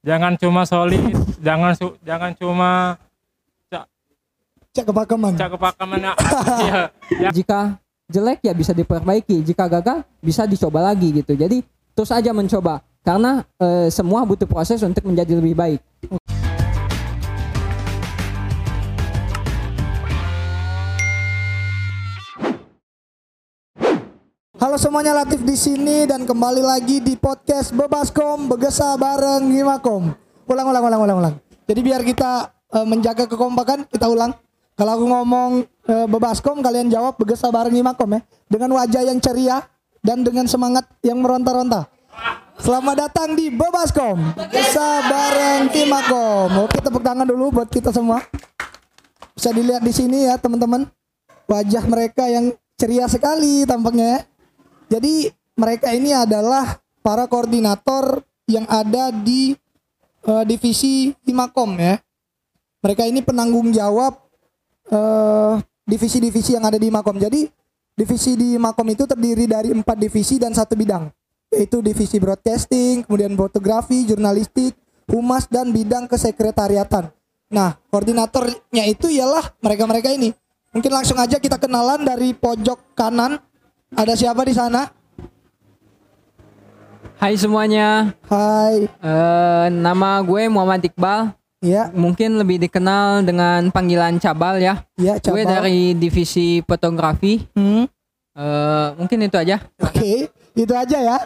jangan cuma solid jangan su- jangan cuma Cek kepakaman. cak kepakaman ya Iya. Ya, Jika jelek ya bisa diperbaiki, jika gagal bisa dicoba lagi gitu. Jadi terus aja mencoba karena eh, semua butuh proses untuk menjadi lebih baik. Halo semuanya Latif di sini dan kembali lagi di podcast Bebaskom Begesa bareng Himakom. Ulang ulang ulang ulang ulang. Jadi biar kita eh, menjaga kekompakan kita ulang. Kalau aku ngomong eh, Bebaskom kalian jawab Begesa bareng Himakom ya. Dengan wajah yang ceria dan dengan semangat yang meronta-ronta. Selamat datang di Bebaskom Begesa bareng Himakom. Oke tepuk tangan dulu buat kita semua. Bisa dilihat di sini ya teman-teman. Wajah mereka yang ceria sekali tampaknya ya. Jadi mereka ini adalah para koordinator yang ada di eh, divisi Himakom ya. Mereka ini penanggung jawab eh, divisi-divisi yang ada di Himakom. Jadi divisi di Himakom itu terdiri dari empat divisi dan satu bidang, yaitu divisi broadcasting, kemudian fotografi, jurnalistik, humas dan bidang kesekretariatan. Nah, koordinatornya itu ialah mereka-mereka ini. Mungkin langsung aja kita kenalan dari pojok kanan. Ada siapa di sana? Hai semuanya, Hai. eh, nama gue Muhammad Iqbal. Ya, Mungkin lebih dikenal dengan panggilan Cabal ya. ya Gue coba. dari divisi fotografi. Hmm, Eh, mungkin itu aja. Oke, itu aja ya.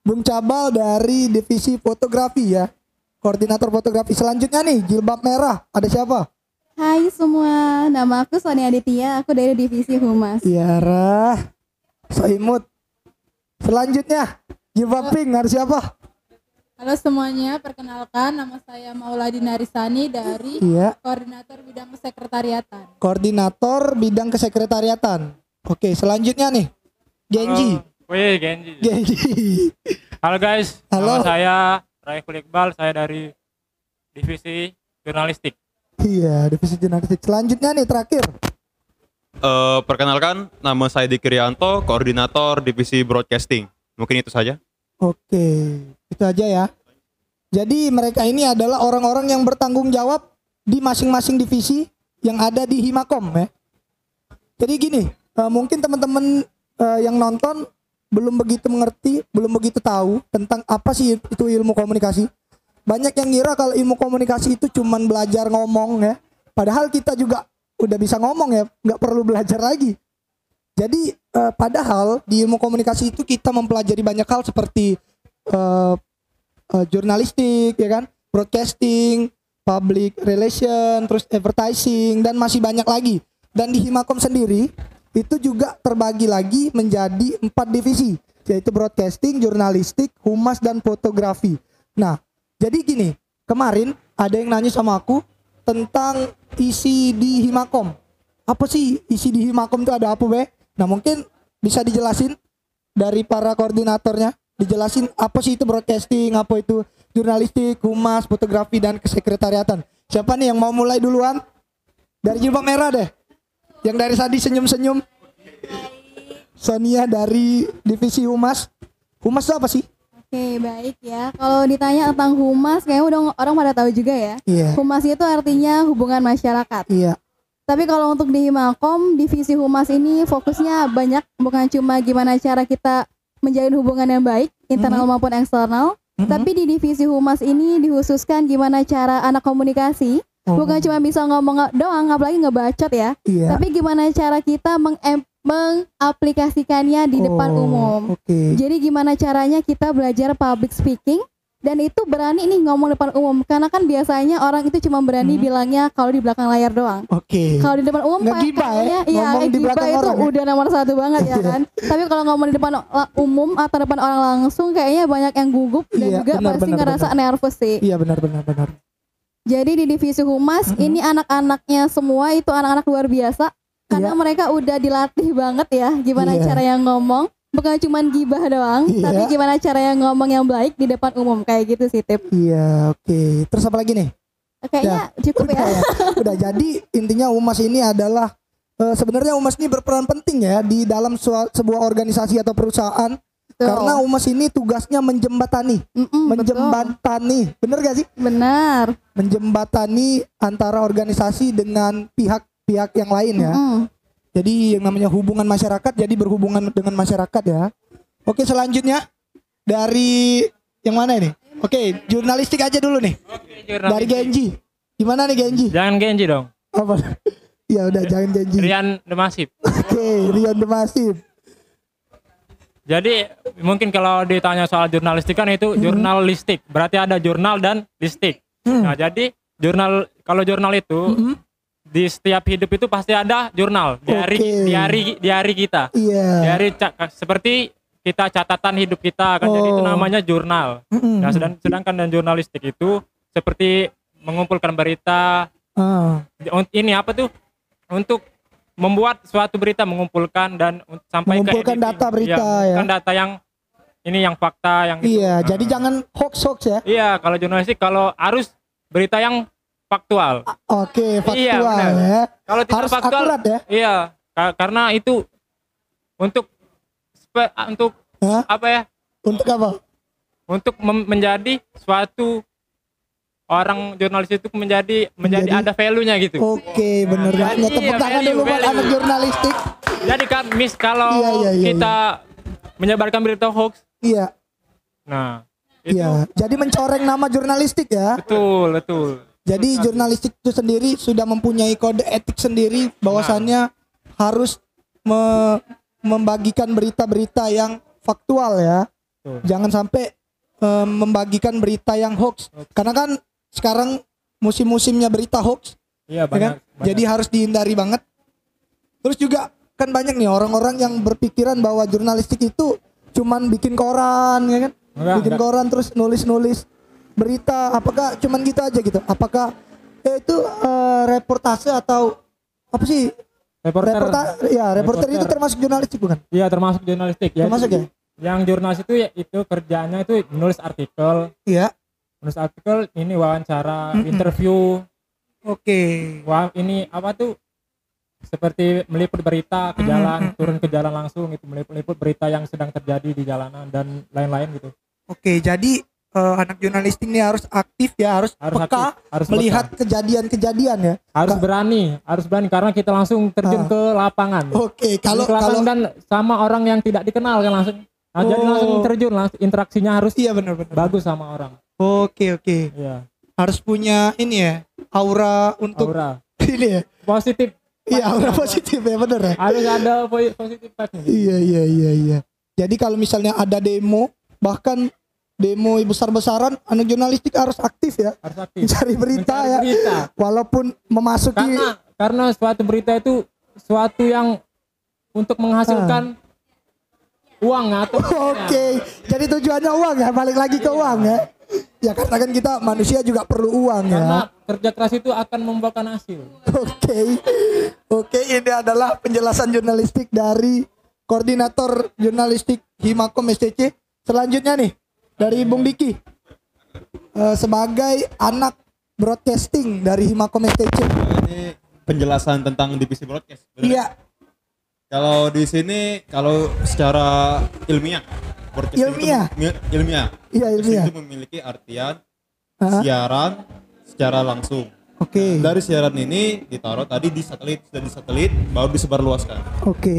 Bung Cabal dari divisi fotografi ya. Koordinator fotografi selanjutnya nih jilbab merah. Ada siapa? Hai semua, nama aku Sonia Aditya, aku dari divisi Humas. Tiara. Soimut. Selanjutnya jilbab pink ada siapa? Halo semuanya, perkenalkan nama saya Mauladi Narisani dari Iya, Koordinator Bidang Sekretariatan. koordinator bidang kesekretariatan. Oke, selanjutnya nih. Genji. Halo. Wih, Genji. Genji. Halo guys, Halo. nama saya Raiful Iqbal, saya dari divisi jurnalistik. Iya, divisi jurnalistik. Selanjutnya nih terakhir. Eh, perkenalkan, nama saya Diki Rianto, koordinator divisi broadcasting. Mungkin itu saja. Oke, itu aja ya. Jadi mereka ini adalah orang-orang yang bertanggung jawab di masing-masing divisi yang ada di Himakom ya. Jadi gini, eh, mungkin teman-teman eh, yang nonton belum begitu mengerti, belum begitu tahu tentang apa sih itu ilmu komunikasi. Banyak yang ngira kalau ilmu komunikasi itu cuman belajar ngomong ya. Padahal kita juga udah bisa ngomong ya, nggak perlu belajar lagi. Jadi eh, padahal di ilmu komunikasi itu kita mempelajari banyak hal seperti eh, eh, jurnalistik ya kan, broadcasting, public relation, terus advertising dan masih banyak lagi. Dan di Himakom sendiri itu juga terbagi lagi menjadi empat divisi yaitu broadcasting, jurnalistik, humas dan fotografi. Nah, jadi gini, kemarin ada yang nanya sama aku tentang isi di Himakom. Apa sih isi di Himakom itu ada apa, Be? Nah, mungkin bisa dijelasin dari para koordinatornya, dijelasin apa sih itu broadcasting, apa itu jurnalistik, humas, fotografi dan kesekretariatan. Siapa nih yang mau mulai duluan? Dari jilbab merah deh. Yang dari tadi senyum-senyum. Sonia dari divisi humas. Humas itu apa sih? Oke, baik ya. Kalau ditanya tentang Humas, kayaknya udah orang pada tahu juga ya. Iya. Humas itu artinya hubungan masyarakat. Iya. Tapi kalau untuk di Himakom, divisi Humas ini fokusnya banyak, bukan cuma gimana cara kita menjalin hubungan yang baik, internal maupun eksternal. Mhm. Tapi di divisi Humas ini dikhususkan gimana cara anak komunikasi, Oh. bukan cuma bisa ngomong doang, apalagi ngebacot ya. Iya. Tapi gimana cara kita mengem- mengaplikasikannya di depan Oh, umum. Oke. Jadi gimana caranya kita belajar public speaking dan itu berani nih ngomong depan umum karena kan biasanya orang itu cuma berani Hmm. bilangnya kalau di belakang layar doang. Oke. Kalau di depan umum Nggak kayak- gibah ya? kayaknya iya Ngomong di belakang itu orang ya? udah nomor satu banget ya kan. Tapi kalau ngomong di depan umum atau depan orang langsung kayaknya banyak yang gugup dan Iya, juga benar, pasti benar, ngerasa benar. nervous sih. Iya benar benar benar. Jadi di divisi humas Mm-mm. ini anak-anaknya semua itu anak-anak luar biasa karena Iya. mereka udah dilatih banget ya gimana Iya. cara yang ngomong bukan cuma gibah doang Iya. tapi gimana cara yang ngomong yang baik di depan umum kayak gitu sih tip Iya, oke. Terus apa lagi nih? kayaknya cukup Udah ya ya. Udah jadi intinya Umas ini adalah eh, sebenarnya Umas ini berperan penting ya di dalam sebuah organisasi atau perusahaan Betul. Karena humas ini tugasnya menjembatani, Mm-mm, betul. menjembatani. Bener gak sih? Benar. Menjembatani antara organisasi dengan pihak-pihak yang lain ya. Mm-mm. Jadi yang namanya hubungan masyarakat jadi berhubungan dengan masyarakat ya. Oke, selanjutnya dari yang mana ini? Oke, jurnalistik aja dulu nih. Dari Genji. Gimana nih Genji? Jangan Genji dong. Apa? ya udah jangan Genji. Rian Demasif. Oke, Rian Demasif. Jadi mungkin kalau ditanya soal jurnalistik kan itu jurnalistik. Berarti ada jurnal dan listik. Nah, jadi jurnal kalau jurnal itu di setiap hidup itu pasti ada jurnal, diari Oke. diari diari kita. Iya. Diari seperti kita catatan hidup kita kan jadi itu Oh. namanya jurnal. Mm-mm. Nah, sedang- sedangkan dan jurnalistik itu seperti mengumpulkan berita Un- ini apa tuh untuk membuat suatu berita mengumpulkan dan sampai Mengumpulkan ke editing. data berita, Iya, ya. mengumpulkan data yang ini yang fakta yang iya, Nah, jadi jangan hoax-hoax ya. iya kalau jurnalistik kalau harus berita yang faktual Oke, Iya, faktual benar. ya. kalau tidak Harus faktual akurat ya. iya ka- karena itu untuk untuk Hah? apa ya Untuk apa? untuk menjadi suatu orang jurnalis itu menjadi menjadi, Menjadi- ada value-nya gitu Oke, bener Iya, banget. Tepuk iya, tangan dulu buat anak jurnalistik. jadi kan miss kalau Iya, iya, iya, kita menyebarkan berita hoax Iya, nah itu iya. Jadi mencoreng nama jurnalistik ya. betul betul Jadi jurnalistik itu sendiri sudah mempunyai kode etik sendiri bahwasannya harus me- membagikan berita-berita yang faktual ya. Betul. Jangan sampai eh, membagikan berita yang hoax. Karena kan sekarang musim-musimnya berita hoax, iya ya kan? banyak, banyak. Jadi harus dihindari banget. Terus juga kan banyak nih orang-orang yang berpikiran bahwa jurnalistik itu cuman bikin koran ya kan? Enggak, bikin enggak. koran terus nulis-nulis berita apakah cuman gitu aja gitu? Apakah eh, itu eh, reportase atau apa sih? reporter Reporta ya, reporter, itu Reporter. termasuk jurnalistik bukan? iya termasuk jurnalistik ya Termasuk ya? yang jurnalis itu ya itu kerjanya itu menulis artikel Iya. menulis artikel ini wawancara Mm-mm. interview Oke. wah ini apa tuh seperti meliput berita ke jalan turun ke jalan langsung itu meliput, meliput berita yang sedang terjadi di jalanan dan lain-lain gitu Oke, jadi eh, anak jurnalistik ini harus aktif ya, harus, harus peka aktif, harus melihat kejadian-kejadian ya. harus Ka- berani harus berani karena kita langsung terjun Ah. ke lapangan Oke, kalau Ke lapangan kalau dan sama orang yang tidak dikenal kan langsung nah, jadi Oh. langsung terjun langsung interaksinya harus iya benar-benar. bagus sama orang Oke, oke. iya Harus punya ini ya, aura untuk aura ini ya. positif Iya, aura positif ya bener ya. harus ada po- positif. Iya, iya, iya, iya. Jadi kalau misalnya ada demo, bahkan demo besar-besaran, anak jurnalistik harus aktif ya, harus aktif. Mencari berita Mencari ya, berita. Walaupun memasuki karena karena suatu berita itu suatu yang untuk menghasilkan uang atau Oke, jadi tujuannya uang ya, balik lagi ke uang ya. Ya karena kan kita manusia juga perlu uang karena ya. kerja keras itu akan membuahkan hasil. Oke, oke ini adalah penjelasan jurnalistik dari koordinator jurnalistik Himakom STC. Selanjutnya nih dari Bung Diki Eh, sebagai anak broadcasting dari Himakom STC. Ini penjelasan tentang divisi broadcast. benar? Iya, Kalau di sini kalau secara ilmiah broadcasting itu Ilmiah? mem- ilmiah. iya Broadcasting ilmiah. itu memiliki artian Hah? siaran secara langsung. Oke, Dari siaran ini ditaruh tadi di satelit dan di satelit baru disebarluaskan. oke.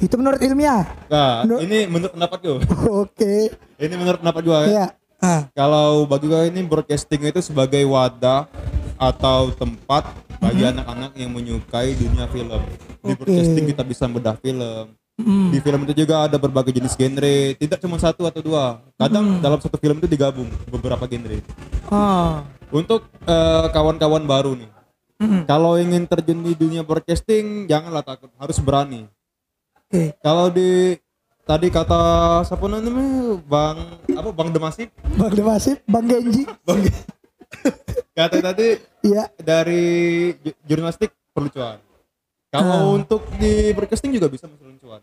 Itu menurut ilmiah. Nah, Menurut- ini menurut pendapat gue. Oke, ini menurut pendapat gue. ya. ya. Ah, Kalau bagi gue ini broadcasting itu sebagai wadah atau tempat bagi anak-anak yang menyukai dunia film. Di broadcasting kita bisa bedah film. mm, Di film itu juga ada berbagai jenis genre, tidak cuma satu atau dua. Kadang dalam satu film itu digabung beberapa genre. ah, Untuk eh, kawan-kawan baru nih, mm, kalau ingin terjun di dunia broadcasting janganlah takut, harus berani. oke. Kalau di tadi kata siapa namanya Bang apa Bang Demasif, Bang Demasif, Bang Genji. Bang kata tadi Iya. dari ju- jurnalistik perlu cuan. Kalau Ah. untuk di broadcasting juga bisa menghasilkan cuan.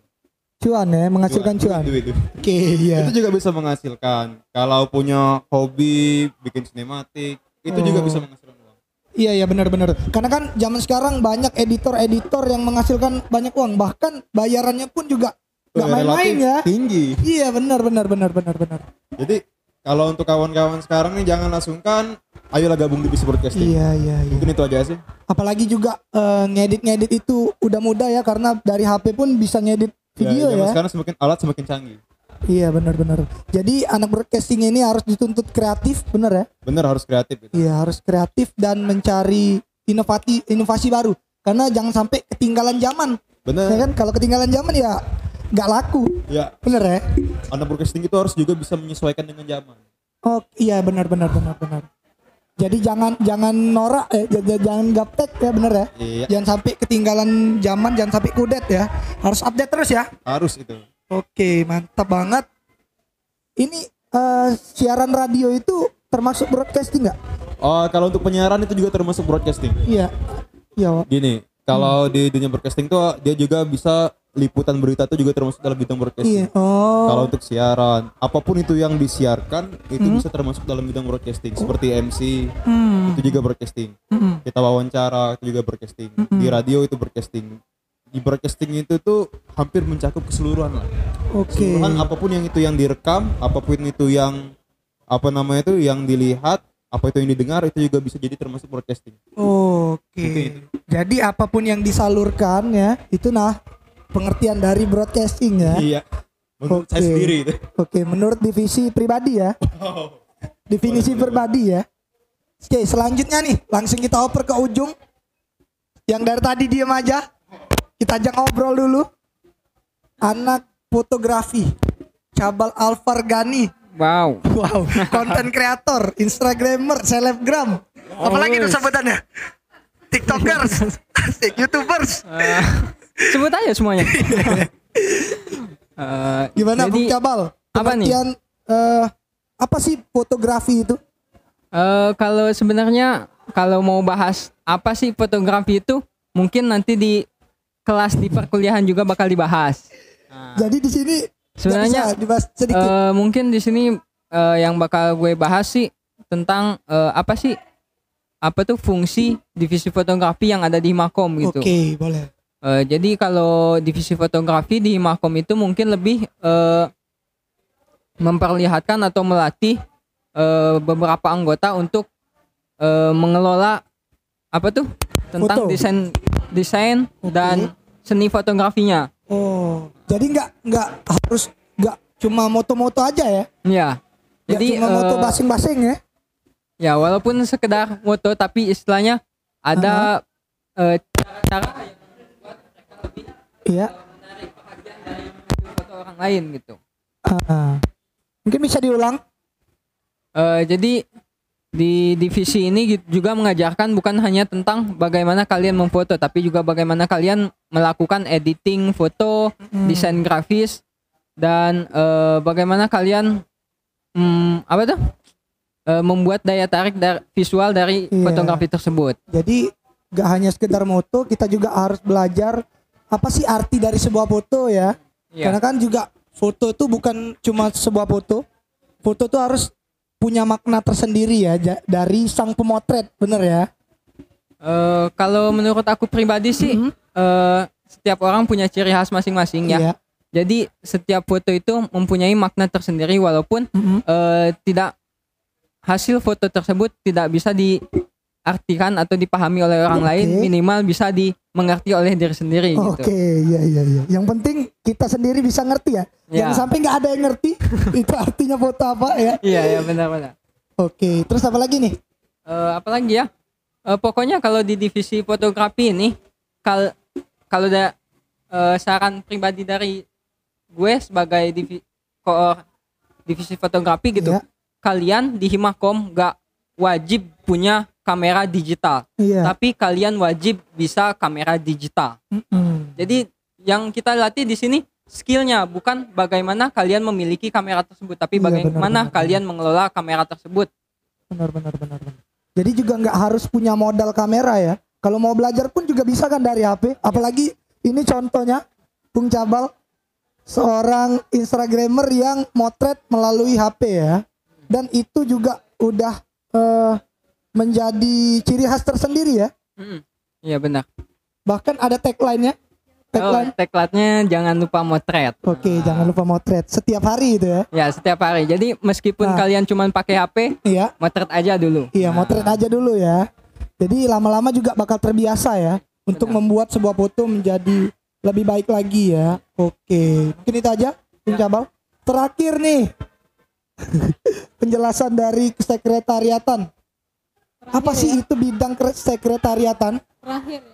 Cuan ya, menghasilkan cuan. Duit, duit. Oke, iya. Itu juga bisa menghasilkan. Kalau punya hobi bikin sinematik, itu juga Oh. bisa menghasilkan uang. Iya, iya benar-benar. Karena kan zaman sekarang banyak editor-editor yang menghasilkan banyak uang, bahkan bayarannya pun juga nggak main-main ya. Tinggi. Iya benar benar benar benar benar. Jadi kalau untuk kawan-kawan sekarang nih jangan langsungkan ayolah gabung di Bisa Broadcasting. Iya iya iya. Mungkin itu aja sih. Apalagi juga eh, ngedit-ngedit itu udah mudah ya karena dari HP pun bisa ngedit video zaman ya. sekarang semakin alat semakin canggih. Iya benar-benar. Jadi anak broadcasting ini harus dituntut kreatif, bener ya? Bener harus kreatif gitu. Iya harus kreatif dan mencari inovasi inovasi baru. Karena jangan sampai ketinggalan zaman. Ya Bener. kan? Kalau ketinggalan zaman ya nggak laku, Ya, bener ya? anak broadcasting itu harus juga bisa menyesuaikan dengan zaman. Oh iya benar-benar benar-benar. Jadi jangan jangan norak eh j- j- jangan gaptek ya bener ya. Iya. Jangan sampai ketinggalan zaman, jangan sampai kudet ya. Harus update terus ya. Harus itu. Oke, mantap banget. Ini eh, siaran radio itu termasuk broadcasting nggak? Oh, kalau untuk penyiaran itu juga termasuk broadcasting. Iya. Iya. Gini, kalau di dunia broadcasting tuh dia juga bisa liputan berita itu juga termasuk dalam bidang Iya. broadcasting. Oh. Kalau untuk siaran, apa pun itu yang disiarkan itu bisa termasuk dalam bidang broadcasting. Seperti MC, Hmm. itu juga broadcasting. Hmm. Kita wawancara itu juga broadcasting. Di radio itu broadcasting. Di broadcasting itu tuh hampir mencakup keseluruhan lah. Oke. Keseluruhan apa pun yang itu yang direkam, apa pun itu yang apa namanya itu yang dilihat, apa itu yang didengar itu juga bisa jadi termasuk broadcasting. Oke. Itu. Jadi apa pun yang disalurkan ya, itu nah pengertian dari broadcasting ya. Iya. Menurut saya Oke. sendiri itu. Oke, menurut divisi pribadi ya. Definisi pribadi ya. Oke, selanjutnya nih, langsung kita oper ke ujung. Yang dari tadi diam aja. Kita ajak ngobrol dulu. Anak fotografi. Cabal Alfargani. Wow. Wow, konten kreator, Instagramer, selebgram. Apalagi itu sebutannya? TikTokers, asik, YouTubers. Eh, sebut aja semuanya. Eh, Gimana jadi, Bung Cabal? apa nih? Eh, apa sih fotografi itu? eh, kalau sebenarnya kalau mau bahas apa sih fotografi itu, mungkin nanti di kelas di perkuliahan juga bakal dibahas. Jadi di sini Sebenarnya, dibahas sedikit. Eh, mungkin di sini eh, yang bakal gue bahas sih tentang eh, apa sih apa tuh fungsi divisi fotografi yang ada di Makom gitu. Oke, boleh. Eh, jadi kalau divisi fotografi di Makom itu mungkin lebih eh, memperlihatkan atau melatih eh, beberapa anggota untuk eh, mengelola apa tuh tentang Foto. desain desain Oke. dan seni fotografinya. Oh, jadi nggak nggak harus nggak cuma moto-moto aja ya? Ya. Nggak Jadi cuma moto eh, basing-basing ya? Ya, walaupun sekedar foto tapi istilahnya ada eh, cara-cara yang Iya. foto orang lain gitu. Ah. Mungkin bisa diulang? Eh, jadi di divisi ini juga mengajarkan bukan hanya tentang bagaimana kalian memfoto tapi juga bagaimana kalian melakukan editing foto, desain grafis dan eh, bagaimana kalian hmm, apa tuh? Eh, membuat daya tarik dari visual dari Iya. fotografi tersebut. Jadi nggak hanya sekedar moto, kita juga harus belajar apa sih arti dari sebuah foto ya? Iya. Karena kan juga foto itu bukan cuma sebuah foto. Foto itu harus punya makna tersendiri ya dari sang pemotret, bener ya? Eh, kalau menurut aku pribadi sih eh, setiap orang punya ciri khas masing-masing ya. Iya. Jadi setiap foto itu mempunyai makna tersendiri walaupun Mhm. eh, tidak hasil foto tersebut tidak bisa diartikan atau dipahami oleh orang Oke. lain minimal bisa dimengerti oleh diri sendiri Oke, gitu. iya iya iya. Yang penting kita sendiri bisa ngerti ya. Ya. Jangan sampai nggak ada yang ngerti itu artinya foto apa ya. Iya ya benar-benar. Oke, terus apa lagi nih? Eh, apalagi ya? Eh, pokoknya kalau di divisi fotografi ini kal kalau ada eh, saran pribadi dari gue sebagai divi koor divisi fotografi gitu. Iya. Kalian di Himakom gak wajib punya kamera digital, Iya. tapi kalian wajib bisa kamera digital. Mm-mm. Jadi yang kita latih di sini skillnya bukan bagaimana kalian memiliki kamera tersebut, tapi Iya, bagaimana benar, benar, kalian mengelola kamera tersebut. Benar benar benar benar. Jadi juga nggak harus punya modal kamera ya. Kalau mau belajar pun juga bisa kan dari HP. Apalagi ini contohnya Bung Cabal seorang Instagramer yang motret melalui HP ya. Dan itu juga udah eh, menjadi ciri khas tersendiri ya. Iya benar. Bahkan ada tagline-nya Oh, Tagline. tagline-nya jangan lupa motret. Oke, jangan lupa motret setiap hari itu ya. Ya, setiap hari. Jadi meskipun Nah. kalian cuma pakai HP, Iya. motret aja dulu. Iya, motret aja dulu ya. Jadi lama-lama juga bakal terbiasa ya untuk membuat sebuah foto menjadi lebih baik lagi ya. Oke, mungkin itu aja, Bung Cabal. Terakhir nih, penjelasan dari Apa sih itu bidang kesekretariatan? Terakhir ya.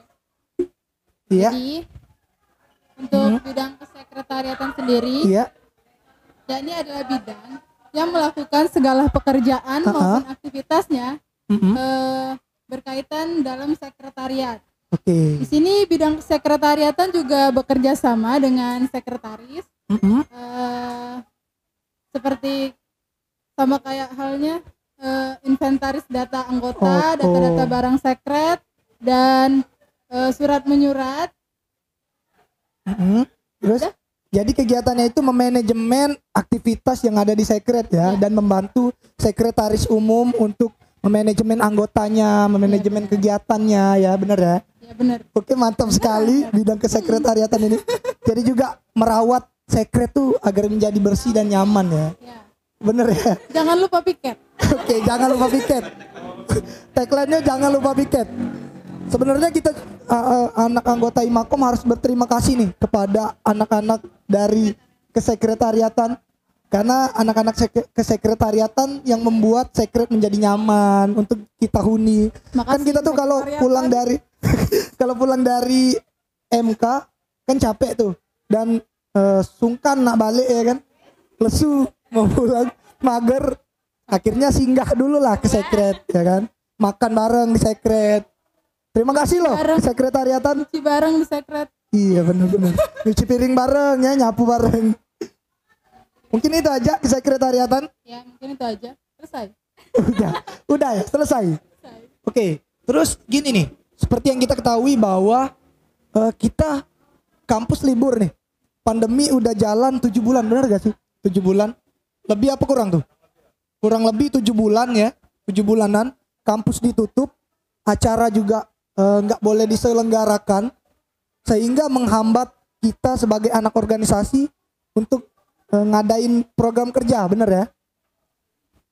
Iya, Jadi untuk bidang kesekretariatan sendiri, iya, ya ini adalah bidang yang melakukan segala pekerjaan Ha-ha. maupun aktivitasnya Mm-mm. eh, berkaitan dalam sekretariat. oke. Di sini bidang sekretariatan juga bekerja sama dengan sekretaris Mm-mm. eh, seperti sama kayak halnya eh, inventaris data anggota, data-data oh. barang sekret dan eh, surat menyurat. Mm-mm. Terus, jadi kegiatannya itu memanajemen aktivitas yang ada di sekret ya, dan membantu sekretaris umum untuk memanajemen anggotanya, memanajemen kegiatannya ya, bener ya? Ya benar. Oke mantap sekali bidang kesekretariatan ini. Jadi juga merawat sekret tuh agar menjadi bersih dan nyaman ya. Ya. Bener ya? Jangan lupa piket. Oke jangan lupa piket. Tagline-nya jangan lupa piket. Sebenarnya kita uh, uh, anak anggota Imakom harus berterima kasih nih kepada anak-anak dari kesekretariatan karena anak-anak sek- kesekretariatan yang membuat sekret menjadi nyaman untuk kita huni. kan Makasih, kita tuh kalau pulang dari kalau pulang dari MK kan capek tuh dan eh, sungkan nak balik ya kan lesu mau pulang mager akhirnya singgah dulu lah ke sekret ya kan makan bareng di sekret terima kasih loh Bareng. sekretariatan Cuci bareng di sekret. iya bener-bener nyuci piring bareng ya nyapu bareng mungkin itu aja ke sekretariatan Ya mungkin itu aja. Selesai. udah udah ya selesai Selesai. Oke, terus gini nih, seperti yang kita ketahui bahwa eh, kita kampus libur nih, pandemi udah jalan tujuh bulan, benar gak sih? Tujuh bulan, lebih apa kurang tuh? Kurang lebih tujuh bulan ya, tujuh bulanan, kampus ditutup, acara juga eh, nggak boleh diselenggarakan, sehingga menghambat kita sebagai anak organisasi untuk eh, ngadain program kerja, bener ya?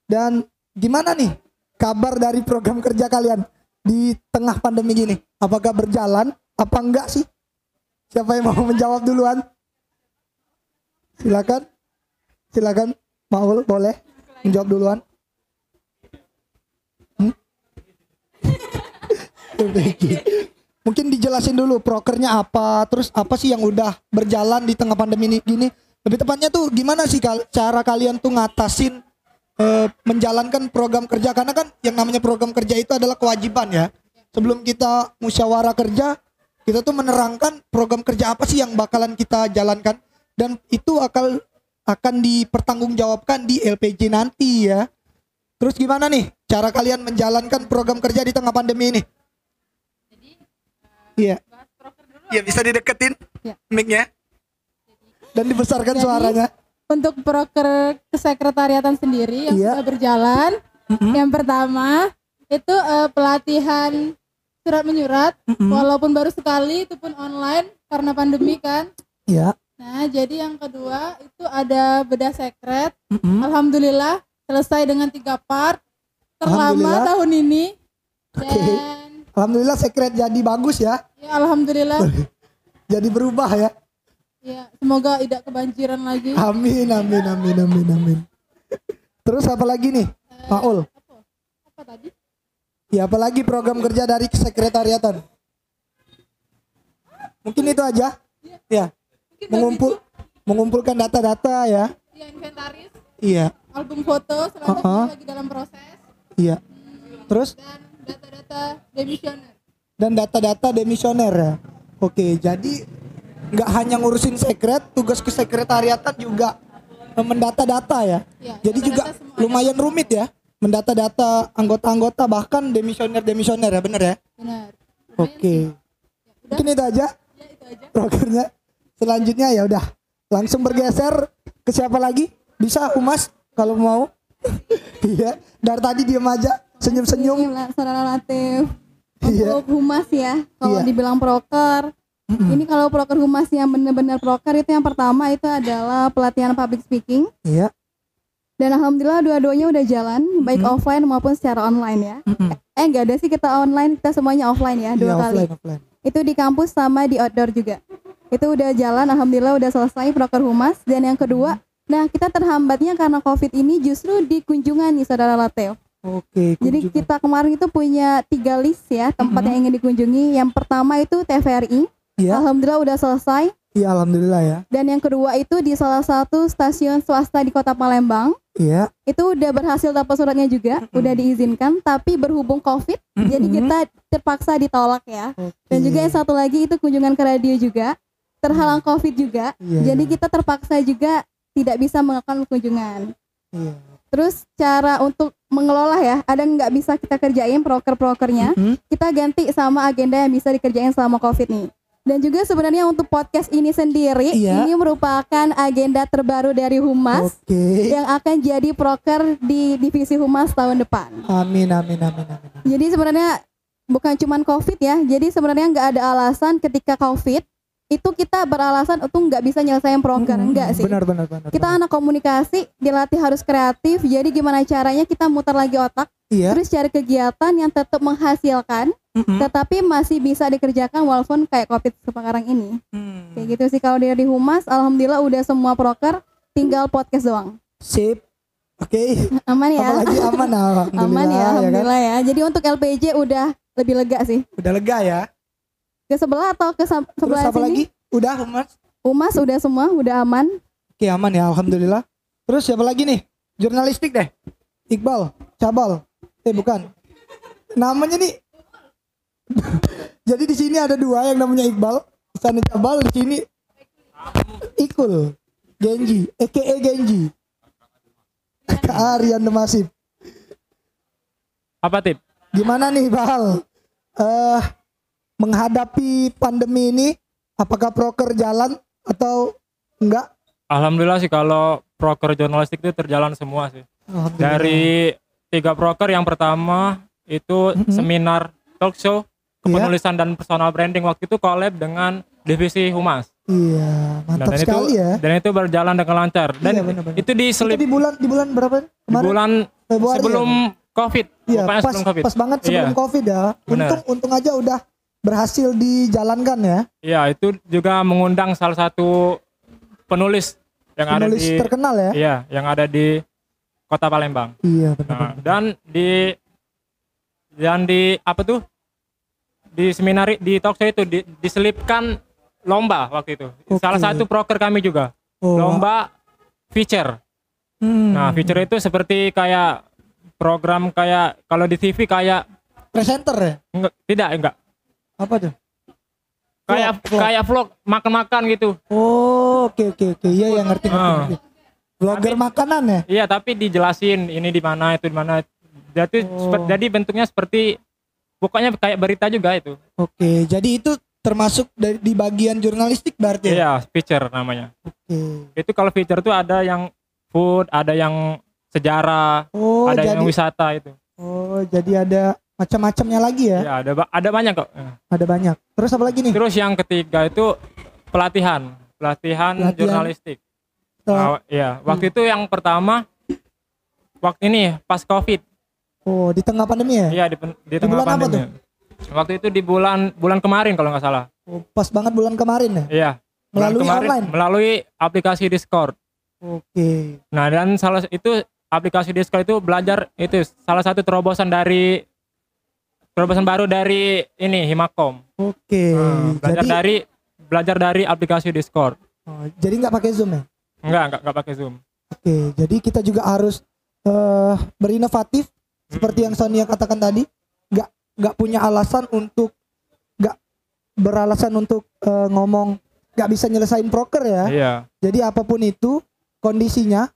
Dan gimana nih kabar dari program kerja kalian di tengah pandemi gini? Apakah berjalan? Apa enggak sih? Siapa yang mau menjawab duluan? Silakan. Silakan. Maul boleh menjawab duluan. Hmm? Mungkin dijelasin dulu prokernya apa, terus apa sih yang udah berjalan di tengah pandemi ini gini. Lebih tepatnya tuh gimana sih kal- cara kalian tuh ngatasin eh, menjalankan program kerja karena kan yang namanya program kerja itu adalah kewajiban ya. Sebelum kita musyawarah kerja, kita tuh menerangkan program kerja apa sih yang bakalan kita jalankan dan itu akan akan dipertanggungjawabkan di LPJ nanti ya. Terus gimana nih cara kalian menjalankan program kerja di tengah pandemi ini? Iya. Iya bisa dideketin Ya. mic-nya. Dan dibesarkan Jadi, suaranya. Untuk proker kesekretariatan sendiri yang Iya. sudah berjalan, yang pertama itu eh, pelatihan surat menyurat, walaupun baru sekali itu pun online karena pandemi kan. Iya. Nah, jadi yang kedua itu ada bedah sekret. Mm-mm. Alhamdulillah selesai dengan tiga part terlama tahun ini. Dan Alhamdulillah sekret jadi bagus ya. ya alhamdulillah Jadi berubah ya. ya semoga tidak kebanjiran lagi. Amin amin amin amin amin. Terus apa lagi nih? Maul. Apa? Apa tadi? Ya apalagi program kerja dari sekretariatan. Mungkin itu aja. Ya. Mungkin Mengumpul mengumpulkan data-data ya. bagian- ya inventaris, Iya, album foto selama Uh-uh. lagi dalam proses iya. Terus dan data-data demisioner. dan data-data demisioner ya. Oke, jadi nggak hanya ngurusin sekret, tugas kesekretariatan juga eh, mendata data ya. Ya, Jadi data-data juga semua lumayan rumit ya, mendata data anggota-anggota bahkan demisioner-demisioner ya, bener ya? Benar. Oke. Mungkin itu aja Ya itu aja. prokernya. Selanjutnya ya udah langsung bergeser ke siapa lagi? Bisa Umas kalau mau. Iya, dari tadi diem aja, senyum-senyum. Iya, Saudara Latif. Iya. Untuk humas ya, kalau Iya. dibilang proker, Mm-mm. Ini kalau proker humas yang benar-benar proker itu yang pertama itu adalah pelatihan public speaking Iya. dan alhamdulillah dua-duanya udah jalan baik Mhm. offline maupun secara online ya. Mm-mm. Eh enggak ada sih kita online, kita semuanya offline ya dua Iya, kali. offline, offline. Itu di kampus sama di outdoor juga. Itu udah jalan alhamdulillah udah selesai proker humas dan yang kedua Nah, kita terhambatnya karena COVID ini justru di kunjungan nih Saudara Lateo. Oke. Jadi kunjungan. kita kemarin itu punya tiga list ya tempat Mhm. yang ingin dikunjungi. Yang pertama itu TVRI. Iya. Alhamdulillah udah selesai. Iya, alhamdulillah ya. Dan yang kedua itu di salah satu stasiun swasta di Kota Palembang. Iya. Itu udah berhasil dapat suratnya juga, Mhm. udah diizinkan. Tapi berhubung COVID, jadi Mhm. kita terpaksa ditolak ya. Oke. Dan juga yang satu lagi itu kunjungan ke radio juga, terhalang COVID juga. Iya, Jadi iya. kita terpaksa juga tidak bisa melakukan kunjungan. Iya. Terus cara untuk mengelola ya, ada nggak bisa kita kerjain proker-prokernya, Mhm. kita ganti sama agenda yang bisa dikerjain selama COVID nih. Dan juga sebenarnya untuk podcast ini sendiri, Iya. ini merupakan agenda terbaru dari Humas Oke. yang akan jadi proker di divisi Humas tahun depan. Amin, amin, amin, amin. Jadi sebenarnya bukan cuman COVID ya, jadi sebenarnya nggak ada alasan ketika COVID itu kita beralasan untuk nggak bisa nyelesain proker, Mm-mm. enggak sih. Benar, benar, benar. Kita benar. anak komunikasi dilatih harus kreatif. Jadi gimana caranya kita mutar lagi otak, Iya. terus cari kegiatan yang tetap menghasilkan, Mm-mm. tetapi masih bisa dikerjakan walaupun kayak covid sekarang ini. Hmm. Kayak gitu sih kalau dari humas, alhamdulillah udah semua proker, tinggal podcast doang. Sip. Oke. Aman ya? Apalagi aman alhamdulillah. Aman ya, ya kan? alhamdulillah ya. Jadi untuk LPJ udah lebih lega sih. Udah lega ya. Ke sebelah atau ke sam- Terus sebelah apa sini? lagi? Udah, Mas. Humas udah semua, udah aman. Oke, aman ya alhamdulillah. Terus siapa lagi nih? Jurnalistik deh. Iqbal, Cabal. Eh bukan. Namanya nih. Jadi di sini ada dua yang namanya Iqbal, di sana Cabal, di sini Ikul, Genji, EKE Genji. Kak Aryan Demasif. Apa tip? Gimana nih Bal? Eh menghadapi pandemi ini apakah proker jalan atau enggak? Alhamdulillah sih kalau proker jurnalistik itu terjalan semua sih. Dari tiga proker yang pertama itu Mhm. seminar talk show Iya. penulisan dan personal branding waktu itu collab dengan divisi humas. Iya, mantap dan itu sekali ya. dan itu berjalan dengan lancar. Dan Iya, itu diselip Itu di bulan di bulan berapa? di Kemarin bulan Februari sebelum Covid. ya? Iya, Pokoknya pas sebelum Covid. pas banget sebelum Iya. Covid ya. Benar. Untung untung aja udah berhasil dijalankan ya. Iya, itu juga mengundang salah satu penulis yang Penulis ada di terkenal ya. Iya, yang ada di Kota Palembang. Iya, benar. Nah, dan di dan di apa tuh? Di seminar di talk show itu di- diselipkan lomba waktu itu. Oke. Salah satu proker kami juga. Oh, Lomba feature. hmm. Nah, feature itu seperti kayak program kayak kalau di TV kayak presenter ya? enggak, tidak enggak Apa tuh? kayak Vlog, kayak vlog makan-makan gitu. Oh, oke oke oke. Iya, ya ngerti ngerti. Ngerti. Vlogger makanan ya? Iya, tapi dijelasin ini di mana itu di mana. Jadi Oh. jadi bentuknya seperti pokoknya kayak berita juga itu. Oke, jadi itu termasuk dari di bagian jurnalistik berarti ya? Iya, feature namanya. Oke. Itu kalau feature tuh ada yang food, ada yang sejarah, Oh, ada jadi yang wisata itu. Oh, jadi ada macam-macamnya lagi ya? Ya, ada ada banyak kok. Ada banyak. Terus apa lagi nih? Terus yang ketiga itu pelatihan, pelatihan, Pelatihan. jurnalistik. Setelah- Nah, iya, waktu itu yang pertama waktu ini pas Covid. Oh, di tengah pandemi ya? Iya, di, pen- di tengah bulan apa pandemi. Waktu itu di bulan bulan kemarin kalau nggak salah. Oh, pas banget bulan kemarin ya? Iya. Melalui kemarin, online? Melalui aplikasi Discord. Oke. Nah, dan salah itu aplikasi Discord itu belajar itu salah satu terobosan dari terobosan baru dari ini Himakom. Oke. Nah, belajar jadi dari belajar dari aplikasi Discord. oh, jadi nggak pakai Zoom ya? Enggak, enggak, enggak pakai Zoom. Oke, jadi kita juga harus eh berinovatif seperti yang Sonia katakan tadi. Nggak nggak punya alasan untuk nggak beralasan untuk eh, ngomong nggak bisa nyelesain proker ya. Iya. Jadi apa pun itu kondisinya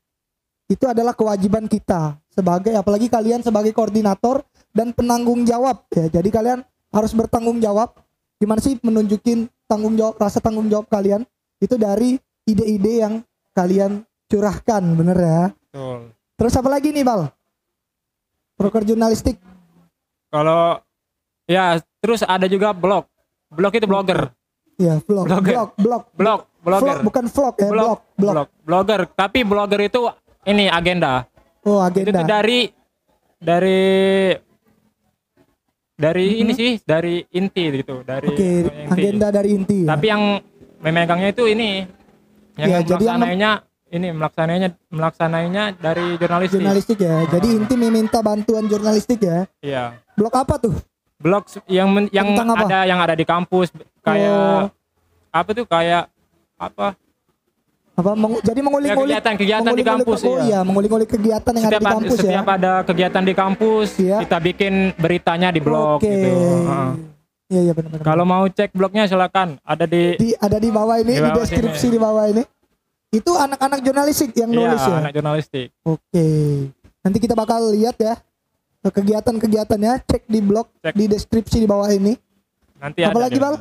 itu adalah kewajiban kita sebagai apalagi kalian sebagai koordinator dan penanggung jawab ya. Jadi kalian harus bertanggung jawab. Gimana sih menunjukin tanggung jawab rasa tanggung jawab kalian itu dari ide-ide yang kalian curahkan, bener ya. Betul. Terus apa lagi nih, Bal? Proker jurnalistik. Kalau ya terus ada juga blog. Blog itu blogger. Iya, vlog, Blogger. blog, blog. blog blogger Vlog, bukan vlog ya, blog, blog, blog. blog, blogger. Tapi blogger itu ini agenda. Oh, Itu agenda. tuh dari dari dari ini sih, dari inti gitu, dari Oke, inti. agenda dari inti. ya. Tapi yang memegangnya itu ini, yang Iya, jadi yang melaksanainya ini melaksanainya melaksanainya dari jurnalistik. jurnalistik ya. Jadi inti meminta bantuan jurnalistik ya. Iya. Blog apa tuh? Blog s- yang men- yang Tentang apa? ada yang ada di kampus kayak Oh. apa tuh kayak apa? Apa mengu- jadi mengulik-ulik Ya, kegiatan-kegiatan di mengulik-ulik- kampus, Oh iya. iya, mengulik-ulik kegiatan yang ada Setiap di ad- kampus ya. setiap ada kegiatan di kampus, Iya. kita bikin beritanya di blog Oke. gitu. Heeh. Iya iya benar-benar. Kalau mau cek blognya silakan ada di di ada di bawah ini Di di, bawah deskripsi sini. di bawah ini. Itu anak-anak jurnalistik yang Iya, nulis ya. anak jurnalistik. Oke. Nanti kita bakal lihat ya kegiatan-kegiatannya cek di blog Cek. di deskripsi di bawah ini. Nanti ada Apalagi di- Bal?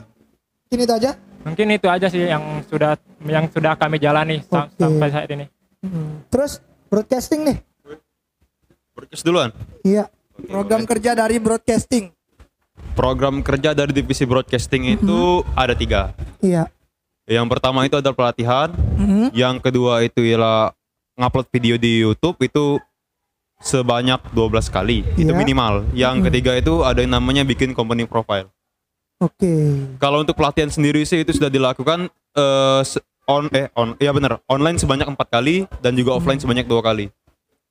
Ini itu aja. Mungkin itu aja sih yang sudah yang sudah kami jalani Oke. sampai saat ini. Hmm. Terus broadcasting nih. Broadcast duluan. Iya. Program kerja dari broadcasting. Program kerja dari divisi broadcasting itu ada tiga. Iya. Yang pertama itu adalah pelatihan. Mhm. Yang kedua itu ialah ngupload video di YouTube itu sebanyak 12 kali. Itu Iya. minimal. Yang ketiga itu ada yang namanya bikin company profile. Oke. Kalau untuk pelatihan sendiri sih itu sudah dilakukan eh, se- on eh on ya benar online sebanyak empat kali dan juga offline sebanyak dua kali.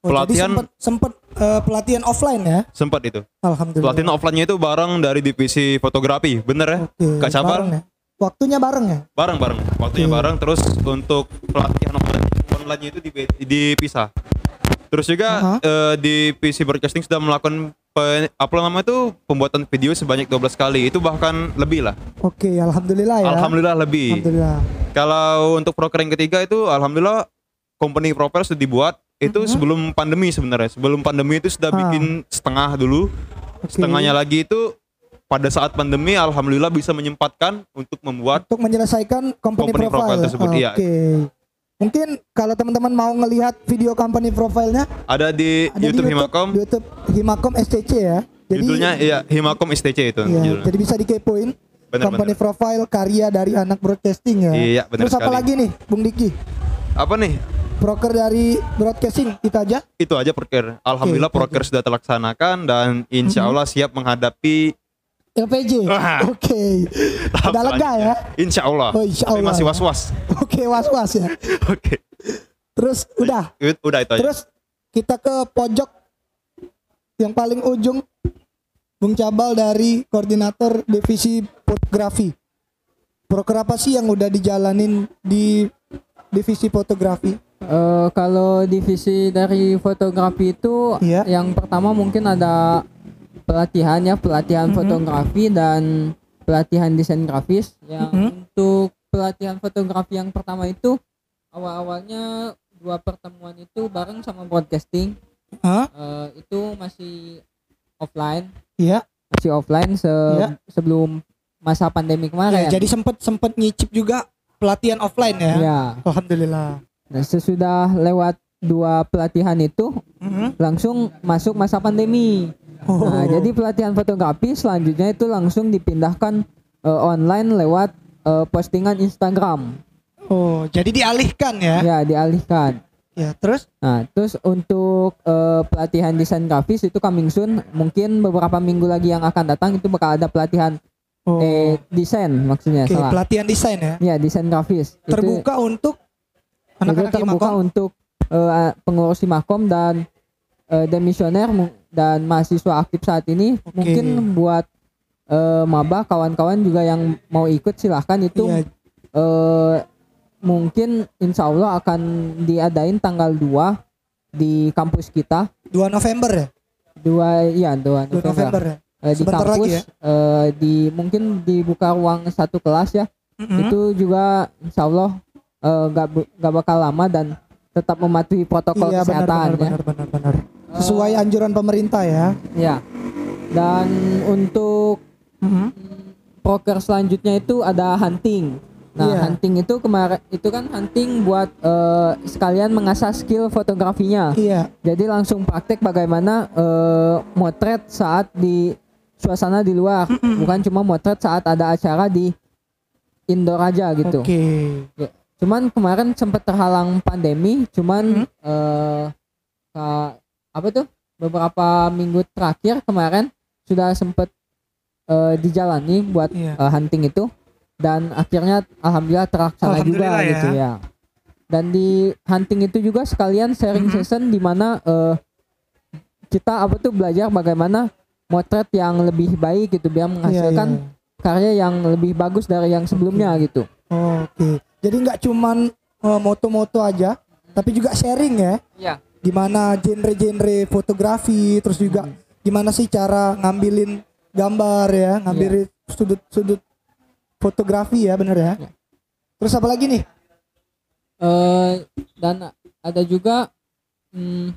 Oh, Pelatihan- sempet, sempet eh, pelatihan offline ya. Sempat itu. Alhamdulillah. Pelatihan offline-nya itu bareng dari divisi fotografi, bener ya? Oke, Kak bareng ya. Waktunya bareng ya. Bareng bareng. Waktunya Oke. bareng terus untuk pelatihan online online itu dipisah. Terus juga Aha. eh, divisi broadcasting sudah melakukan apa namanya itu pembuatan video sebanyak 12 kali. Itu bahkan lebih lah. Oke, alhamdulillah ya. Alhamdulillah lebih. Alhamdulillah. Kalau untuk proker yang ketiga itu alhamdulillah company profile sudah dibuat itu sebelum pandemi sebenarnya. Sebelum pandemi itu sudah. Ah. bikin setengah dulu. Oke. Setengahnya lagi itu pada saat pandemi alhamdulillah bisa menyempatkan untuk membuat Untuk menyelesaikan company, Company profile profile. tersebut, Oke. iya. Mungkin kalau teman-teman mau ngelihat video company profile-nya ada di ada YouTube, di Himakom. di YouTube Himakom SCC ya. Jadi Judulnya iya Himakom STC itu iya, judulnya. jadi bisa dikepoin Bener, company bener. profile karya dari anak broadcasting ya. Iya, bener Terus apa sekali. lagi nih, Bung Diki? Apa nih? Broker dari broadcasting itu aja? Itu aja proker. Alhamdulillah Oke, proker sudah terlaksanakan dan insya Mhm. Allah siap menghadapi LPG. Oke. tahap Udah lega ya? Insya Allah. Oh, insya Tapi Allah masih ya. was-was. Oke, was-was ya. Oke. Terus udah. Udah itu aja. Terus kita ke pojok yang paling ujung Bung Cabal dari koordinator divisi fotografi. Proker apa sih yang udah dijalanin di divisi fotografi? Eh, kalau divisi dari fotografi itu Iya. yang pertama mungkin ada pelatihan ya pelatihan Mhm. fotografi dan pelatihan desain grafis yang Mhm. untuk pelatihan fotografi yang pertama itu awal-awalnya dua pertemuan itu bareng sama broadcasting Hah? Eh, itu masih offline Iya. masih offline se- Iya. sebelum masa pandemi kemarin Ya, jadi sempet sempet nyicip juga pelatihan offline ya. ya Alhamdulillah. nah sesudah lewat dua pelatihan itu Mhm. langsung masuk masa pandemi. Oh. Nah, jadi pelatihan fotografi selanjutnya itu langsung dipindahkan eh, online lewat eh, postingan Instagram. Oh, jadi dialihkan ya. Ya, dialihkan. Ya, terus Nah, terus untuk eh, pelatihan desain grafis itu coming soon, mungkin beberapa minggu lagi yang akan datang itu bakal ada pelatihan oh. eh desain maksudnya Oke, salah. pelatihan desain ya. Ya, desain grafis. Itu- Terbuka untuk itu anak-anak terbuka Himakom. untuk eh, pengurus Himakom dan eh, demisioner dan mahasiswa aktif saat ini Oke. mungkin buat eh, maba kawan-kawan juga yang mau ikut silahkan itu Iya. eh, mungkin insya Allah akan diadain tanggal 2 di kampus kita 2 November ya. dua iya dua 2 November, November ya. Eh, di Sebentar kampus lagi ya. eh, di mungkin dibuka ruang satu kelas ya Mhm. itu juga insya Allah nggak bu- nggak bakal lama dan tetap mematuhi protokol Iya benar kesehatan benar ya. benar benar benar. Sesuai anjuran pemerintah ya. Ya. Dan untuk Mhm. proker selanjutnya itu ada hunting. Nah, Iya. hunting itu kemarin itu kan hunting buat eh, sekalian mengasah skill fotografinya. Iya. Jadi langsung praktek bagaimana eh, motret saat di suasana di luar, bukan cuma motret saat ada acara di indoor aja gitu. Oke. Cuman kemarin sempat terhalang pandemi, cuman eh ka- apa tuh beberapa minggu terakhir kemarin sudah sempat eh, dijalani buat Iya. eh, hunting itu dan akhirnya alhamdulillah terlaksana juga ya. gitu ya. Dan di hunting itu juga sekalian sharing Mhm. session di mana eh, kita apa tuh belajar bagaimana motret yang lebih baik gitu biar Iya, menghasilkan iya. karya yang lebih bagus dari yang sebelumnya gitu. Oke. Jadi nggak cuman eh, moto-moto aja, tapi juga sharing ya. Iya. Gimana genre-genre fotografi, terus juga gimana sih cara ngambilin gambar ya, ngambilin sudut-sudut fotografi ya, bener ya. Iya. Terus apa lagi nih? eh dan ada juga hmm,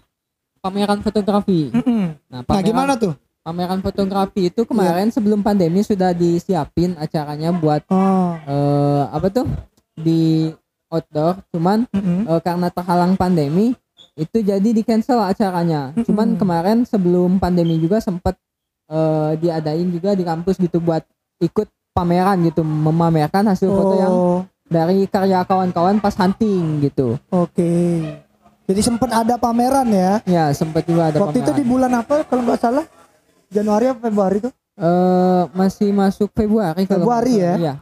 pameran fotografi. Nah, Nah, pameran, gimana tuh? pameran fotografi itu kemarin sebelum pandemi sudah disiapin acaranya buat Oh. eh apa tuh di outdoor, cuman mm-mm. eh, karena terhalang pandemi itu jadi di cancel acaranya. Cuman kemarin sebelum pandemi juga sempat eh, diadain juga di kampus gitu buat ikut pameran gitu, memamerkan hasil foto yang Oh, dari karya kawan-kawan pas hunting gitu. Oke. Jadi sempat ada pameran ya. Ya, sempat juga ada Waktu itu pameran. di bulan apa kalau nggak salah? Januari atau Februari tuh? Eh, masih masuk Februari kalau Februari salah. ya? Iya.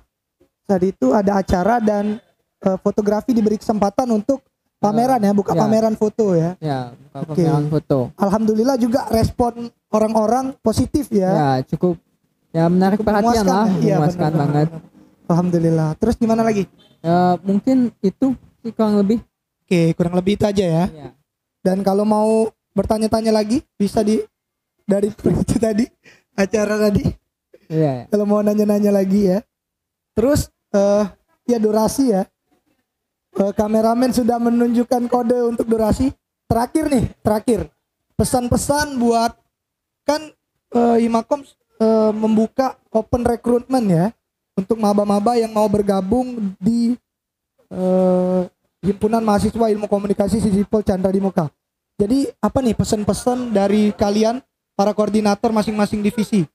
Saat itu ada acara dan eh, fotografi diberi kesempatan untuk pameran ya, buka ya. pameran foto ya. Ya, buka Oke. pameran foto. Alhamdulillah juga respon orang-orang positif ya. Ya, cukup ya menarik Cukup perhatian memuaskan lah, ya. Iya, memuaskan benar, banget. Alhamdulillah. Terus gimana lagi? Ya, mungkin itu sih kurang lebih. Oke, kurang lebih itu aja ya. Ya. Dan kalau mau bertanya-tanya lagi bisa di dari itu tadi acara tadi. Iya. Kalau mau nanya-nanya lagi ya. Terus eh ya durasi ya. Eh, kameramen sudah menunjukkan kode untuk durasi. Terakhir nih, terakhir. Pesan-pesan buat kan eh, Himakom eh, membuka open recruitment ya untuk maba-maba yang mau bergabung di eh, Himpunan Mahasiswa Ilmu Komunikasi Sisipol Chandra di Muka. Jadi apa nih pesan-pesan dari kalian para koordinator masing-masing divisi?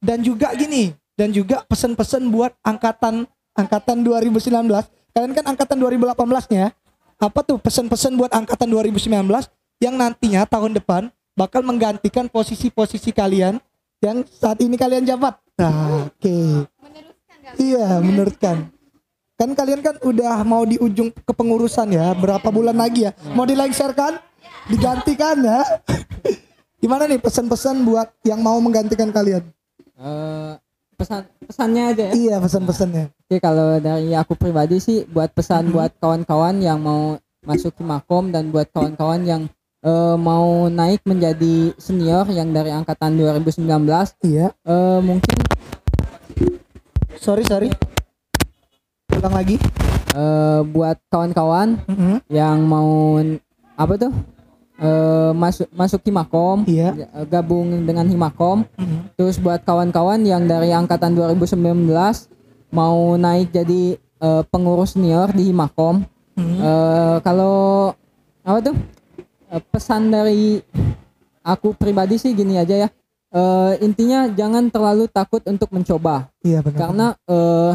Dan juga gini, dan juga pesan-pesan buat angkatan angkatan 2019. Kalian kan angkatan 2018-nya. Apa tuh pesan-pesan buat angkatan 2019 yang nantinya tahun depan bakal menggantikan posisi-posisi kalian yang saat ini kalian jabat. Nah, oke. Iya, meneruskan. Kan kalian kan udah mau di ujung kepengurusan ya, berapa bulan lagi ya? Mau dilengserkan? Digantikan ya? Gimana nih pesan-pesan buat yang mau menggantikan kalian? Eh, pesan pesannya aja ya. Iya, pesan-pesannya. Oke, kalau dari aku pribadi sih buat pesan buat kawan-kawan yang mau masuk ke Makom dan buat kawan-kawan yang eh, mau naik menjadi senior yang dari angkatan 2019 Iya. eh, mungkin Sorry, sorry. Ulang lagi. eh, buat kawan-kawan Mhm. yang mau apa tuh eh, masuk masuk Himakom Iya. eh, gabung dengan Himakom Mhm. terus buat kawan-kawan yang dari angkatan 2019 mau naik jadi eh, pengurus senior di Himakom Mhm. Eh, kalau apa tuh Eh, pesan dari aku pribadi sih gini aja ya Eh, intinya jangan terlalu takut untuk mencoba Iya benar. karena eh,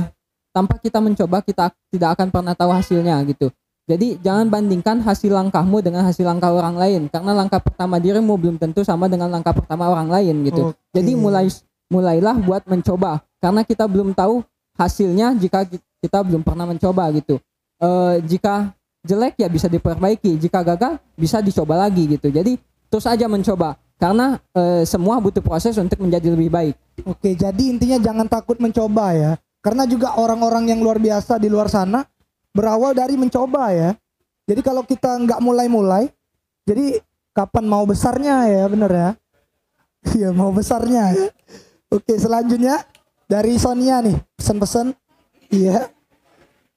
tanpa kita mencoba kita tidak akan pernah tahu hasilnya gitu. Jadi jangan bandingkan hasil langkahmu dengan hasil langkah orang lain karena langkah pertama dirimu belum tentu sama dengan langkah pertama orang lain gitu. Oke. Jadi mulai mulailah buat mencoba karena kita belum tahu hasilnya jika ki- kita belum pernah mencoba gitu. Eh, jika jelek ya bisa diperbaiki, jika gagal bisa dicoba lagi gitu. Jadi terus aja mencoba karena eh, semua butuh proses untuk menjadi lebih baik. Oke, jadi intinya jangan takut mencoba ya. Karena juga orang-orang yang luar biasa di luar sana berawal dari mencoba ya. Jadi kalau kita nggak mulai-mulai, jadi kapan mau besarnya ya, bener ya? Iya mau besarnya ya. Oke, selanjutnya dari Sonia nih pesan-pesan. Iya.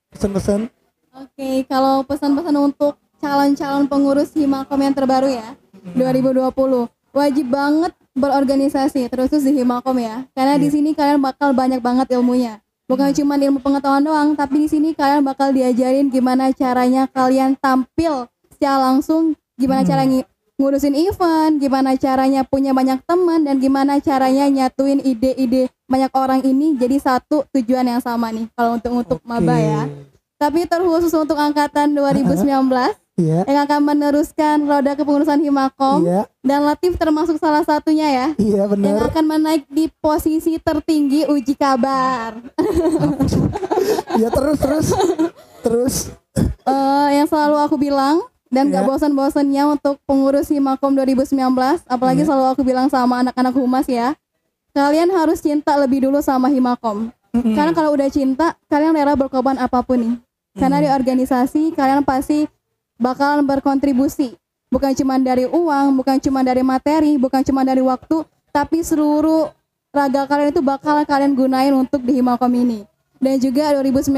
Pesan-pesan. Oke, kalau pesan-pesan untuk calon-calon pengurus Himakom yang terbaru ya, 2020, wajib banget berorganisasi terus di Himakom ya, karena di sini kalian bakal banyak banget ilmunya. Bukan cuma ilmu pengetahuan doang, tapi di sini kalian bakal diajarin gimana caranya kalian tampil secara langsung, gimana cara ngi- ngurusin event, gimana caranya punya banyak teman dan gimana caranya nyatuin ide-ide banyak orang ini jadi satu tujuan yang sama nih kalau untuk untuk maba ya. Tapi terkhusus untuk angkatan 2019 Iya. yang akan meneruskan roda kepengurusan Himakom Iya. dan Latif termasuk salah satunya ya Iya yang benar. akan menaik di posisi tertinggi uji kabar. Iya terus terus terus. Eh, yang selalu aku bilang dan gak Iya. bosan-bosannya untuk pengurus Himakom 2019 apalagi Iya. selalu aku bilang sama anak-anak humas ya kalian harus cinta lebih dulu sama Himakom karena kalau udah cinta kalian rela berkorban apa pun nih karena di organisasi kalian pasti bakalan berkontribusi. Bukan cuma dari uang bukan cuma dari materi bukan cuma dari waktu tapi seluruh raga kalian itu bakalan kalian gunain untuk di Himakom ini dan juga 2019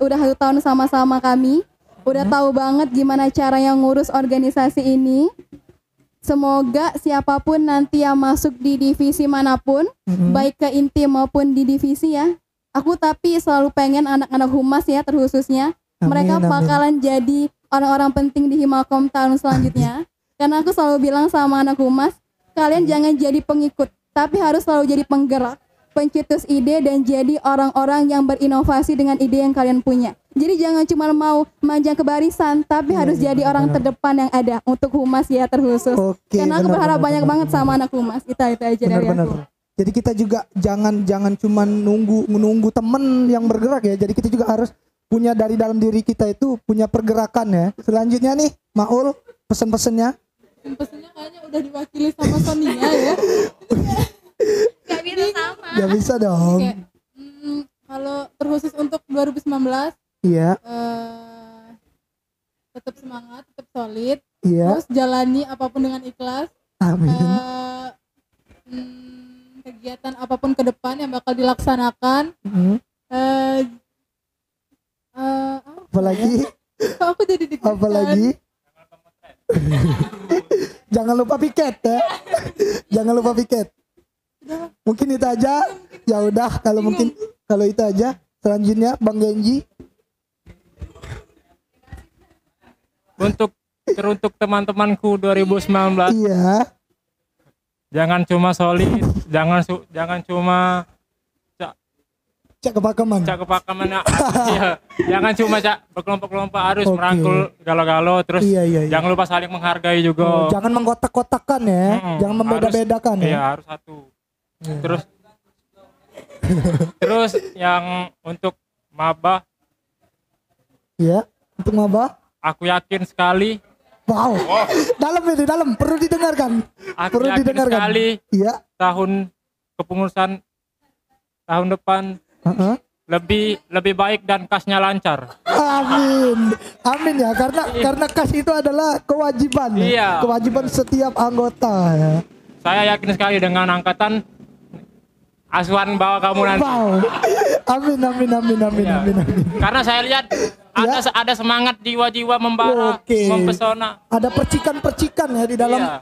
udah satu tahun sama-sama kami. Udah tahu banget gimana caranya ngurus organisasi ini. Semoga siapa pun nanti yang masuk di divisi mana pun baik ke inti maupun di divisi ya. Aku tapi selalu pengen anak-anak humas ya terkhususnya. Amin, mereka amin. bakalan jadi orang-orang penting di Himakom tahun selanjutnya. Karena aku selalu bilang sama anak humas kalian jangan jadi pengikut tapi harus selalu jadi penggerak pencetus ide dan jadi orang-orang yang berinovasi dengan ide yang kalian punya. Jadi jangan cuma mau manjang ke barisan tapi harus jadi orang terdepan yang ada untuk humas ya terkhusus. Oke, karena aku benar, berharap benar, banyak benar, banget sama anak humas. Itu itu aja dari Benar-benar. aku Jadi kita juga jangan jangan cuma nunggu menunggu temen yang bergerak ya. Jadi kita juga harus punya dari dalam diri kita itu punya pergerakan ya. Selanjutnya nih, Maul pesan-pesannya. Pesennya kayaknya udah diwakili sama Sonia ya. Ya bisa dong. Kayak mm, kalau terkhusus untuk 2019 Iya, eh, tetap semangat, tetap solid, iya. terus jalani apa pun dengan ikhlas. Amin. Eh, mm, kegiatan apa pun ke depan yang bakal dilaksanakan. Hmm. Eh, eh, apa Apalagi ya? Aku jadi deg-degan? apalagi Jangan lupa piket ya. Jangan lupa piket. Mungkin itu aja. Ya udah kalau mungkin kalau itu aja. Selanjutnya Bang Genji. Untuk teruntuk teman-temanku 2019 Iya. jangan cuma solid, jangan su- jangan cuma Cek kepakaman. cak kepakaman iya. jangan cuma cak berkelompok-kelompok harus Oke. merangkul galau-galau terus Iya, iya, iya. jangan lupa saling menghargai juga. Jangan mengkotak-kotakan ya. Mm-mm. Jangan membeda-bedakan Harus- ya. Iya, harus satu. Terus terus yang untuk maba Iya. Untuk maba. aku yakin sekali Wow. Dalam ini dalam perlu didengarkan. aku Perlu yakin didengarkan. sekali Iya. tahun kepengurusan tahun depan Heeh. lebih lebih baik dan kasnya lancar. Amin. Amin ya karena karena kas itu adalah kewajiban. ya. Iya. Kewajiban setiap anggota ya. Saya yakin sekali dengan angkatan asuhan bawa kamu nanti. Wow. Amin amin amin amin Iya. amin amin. Karena saya lihat ada ada semangat jiwa-jiwa membara, Oke. mempesona. Ada percikan-percikan ya di dalam Iya.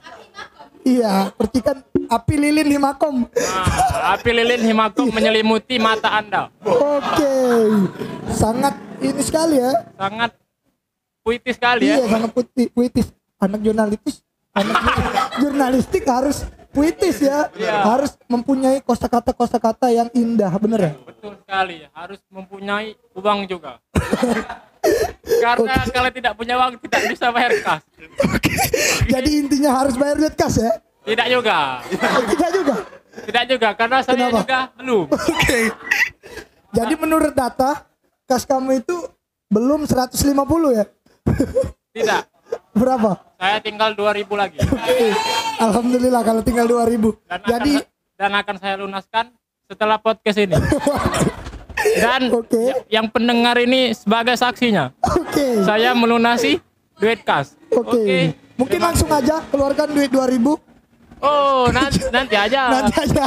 Iya, percikan api lilin himakom. Nah, api lilin himakum menyelimuti mata Anda. Oke. Sangat ini sekali ya. Sangat puitis sekali Iya, ya. sangat putih, puitis. Anak jurnalistik, anak jurnalistik harus puitis ya. Iya. Harus mempunyai kosakata kosakata yang indah, bener ya? Betul sekali. Harus mempunyai uang juga. Karena kalau tidak punya uang tidak bisa bayar kas. Jadi intinya harus bayar duit kas ya? Tidak juga. Tidak juga. Tidak juga karena saya Kenapa? juga belum. Oke. Jadi menurut data kas kamu itu belum 150 ya? Tidak. Berapa? Saya tinggal 2000 lagi. Oke. Alhamdulillah kalau tinggal 2000. Dan Jadi akan, dan akan saya lunaskan setelah podcast ini. Dan Oke. y- yang pendengar ini sebagai saksinya, oke. saya melunasi duit kas. Oke. Mungkin Terima- langsung aja keluarkan duit 2000 Oh, nanti, nanti aja. nanti aja.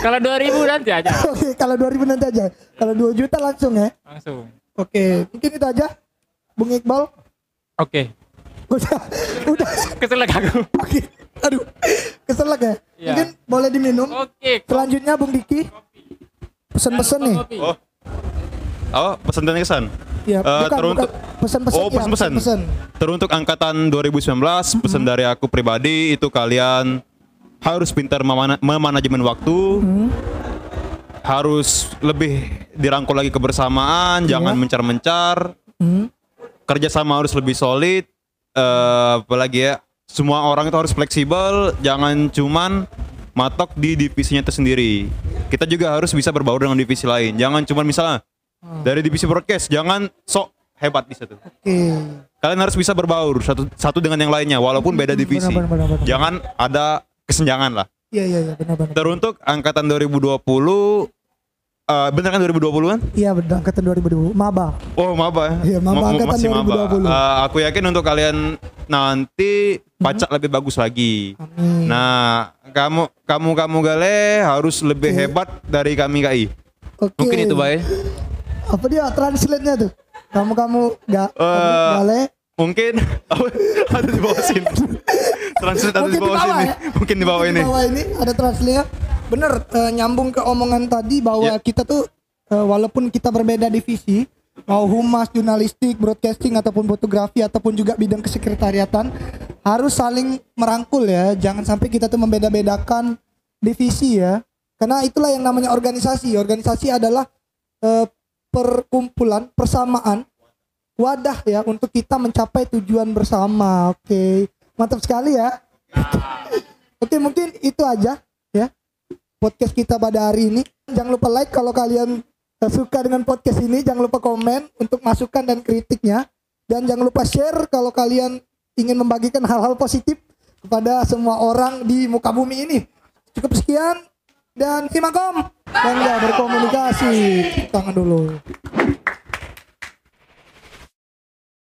Kalau 2000 nanti aja. Oke, kalau 2000 nanti aja. Kalau 2 juta langsung ya. Langsung. Oke, mungkin itu aja. Bung Iqbal. Oke. Udah, udah. Keselak aku. Oke. Aduh. Keselak ya? Iya. Mungkin boleh diminum. Oke. Selanjutnya Bung Diki. Pesan-pesan nih. Kopi. Oh. Oh, pesan dan kesan. Ya, Eh, bukan, teruntuk bukan. pesan-pesan. Oh, ya, pesan-pesan. pesan-pesan. Teruntuk angkatan 2019, pesan dari aku pribadi itu kalian harus pintar memana- memanajemen waktu. Harus lebih dirangkul lagi kebersamaan, jangan mencar-mencar. Hmm. Kerjasama harus lebih solid. Eh, apalagi ya, semua orang itu harus fleksibel, jangan cuman matok di divisinya itu sendiri. Kita juga harus bisa berbaur dengan divisi lain. Jangan cuman misalnya dari divisi broadcast, jangan sok hebat di situ Oke. kalian harus bisa berbaur satu satu dengan yang lainnya walaupun beda divisi. benar, benar, benar. Jangan ada kesenjangan lah. Iya iya iya benar-benar. Teruntuk angkatan 2020 eh bener kan 2020 kan? Iya benar angkatan 2020 maba. Oh, maba ya. Iya, maba Ma- angkatan masih maba. 2020. Eh, aku yakin untuk kalian nanti pacak lebih bagus lagi. Amin. Nah, kamu kamu kamu gale harus lebih hebat dari kami KI. Oke. Mungkin itu, Bay. Apa dia translate-nya tuh? Kamu-kamu gak Eh, gale Mungkin ada di bawah sini. Translate ada di Mungkin di bawah sini. ya? Mungkin di bawah ini. Di bawah ini ada translate Bener, eh, nyambung ke omongan tadi bahwa Ya. kita tuh eh, walaupun kita berbeda divisi, mau humas, jurnalistik, broadcasting ataupun fotografi ataupun juga bidang kesekretariatan harus saling merangkul ya. Jangan sampai kita tuh membeda-bedakan divisi ya. Karena itulah yang namanya organisasi. Organisasi adalah eh, perkumpulan, persamaan wadah ya untuk kita mencapai tujuan bersama. Oke, mantap sekali ya. Oke, mungkin itu aja ya podcast kita pada hari ini. Jangan lupa like kalau kalian suka dengan podcast ini. Jangan lupa komen untuk masukan dan kritiknya. Dan jangan lupa share kalau kalian ingin membagikan hal-hal positif kepada semua orang di muka bumi ini. Cukup sekian dan Himakom. Bangga berkomunikasi. Tangan dulu.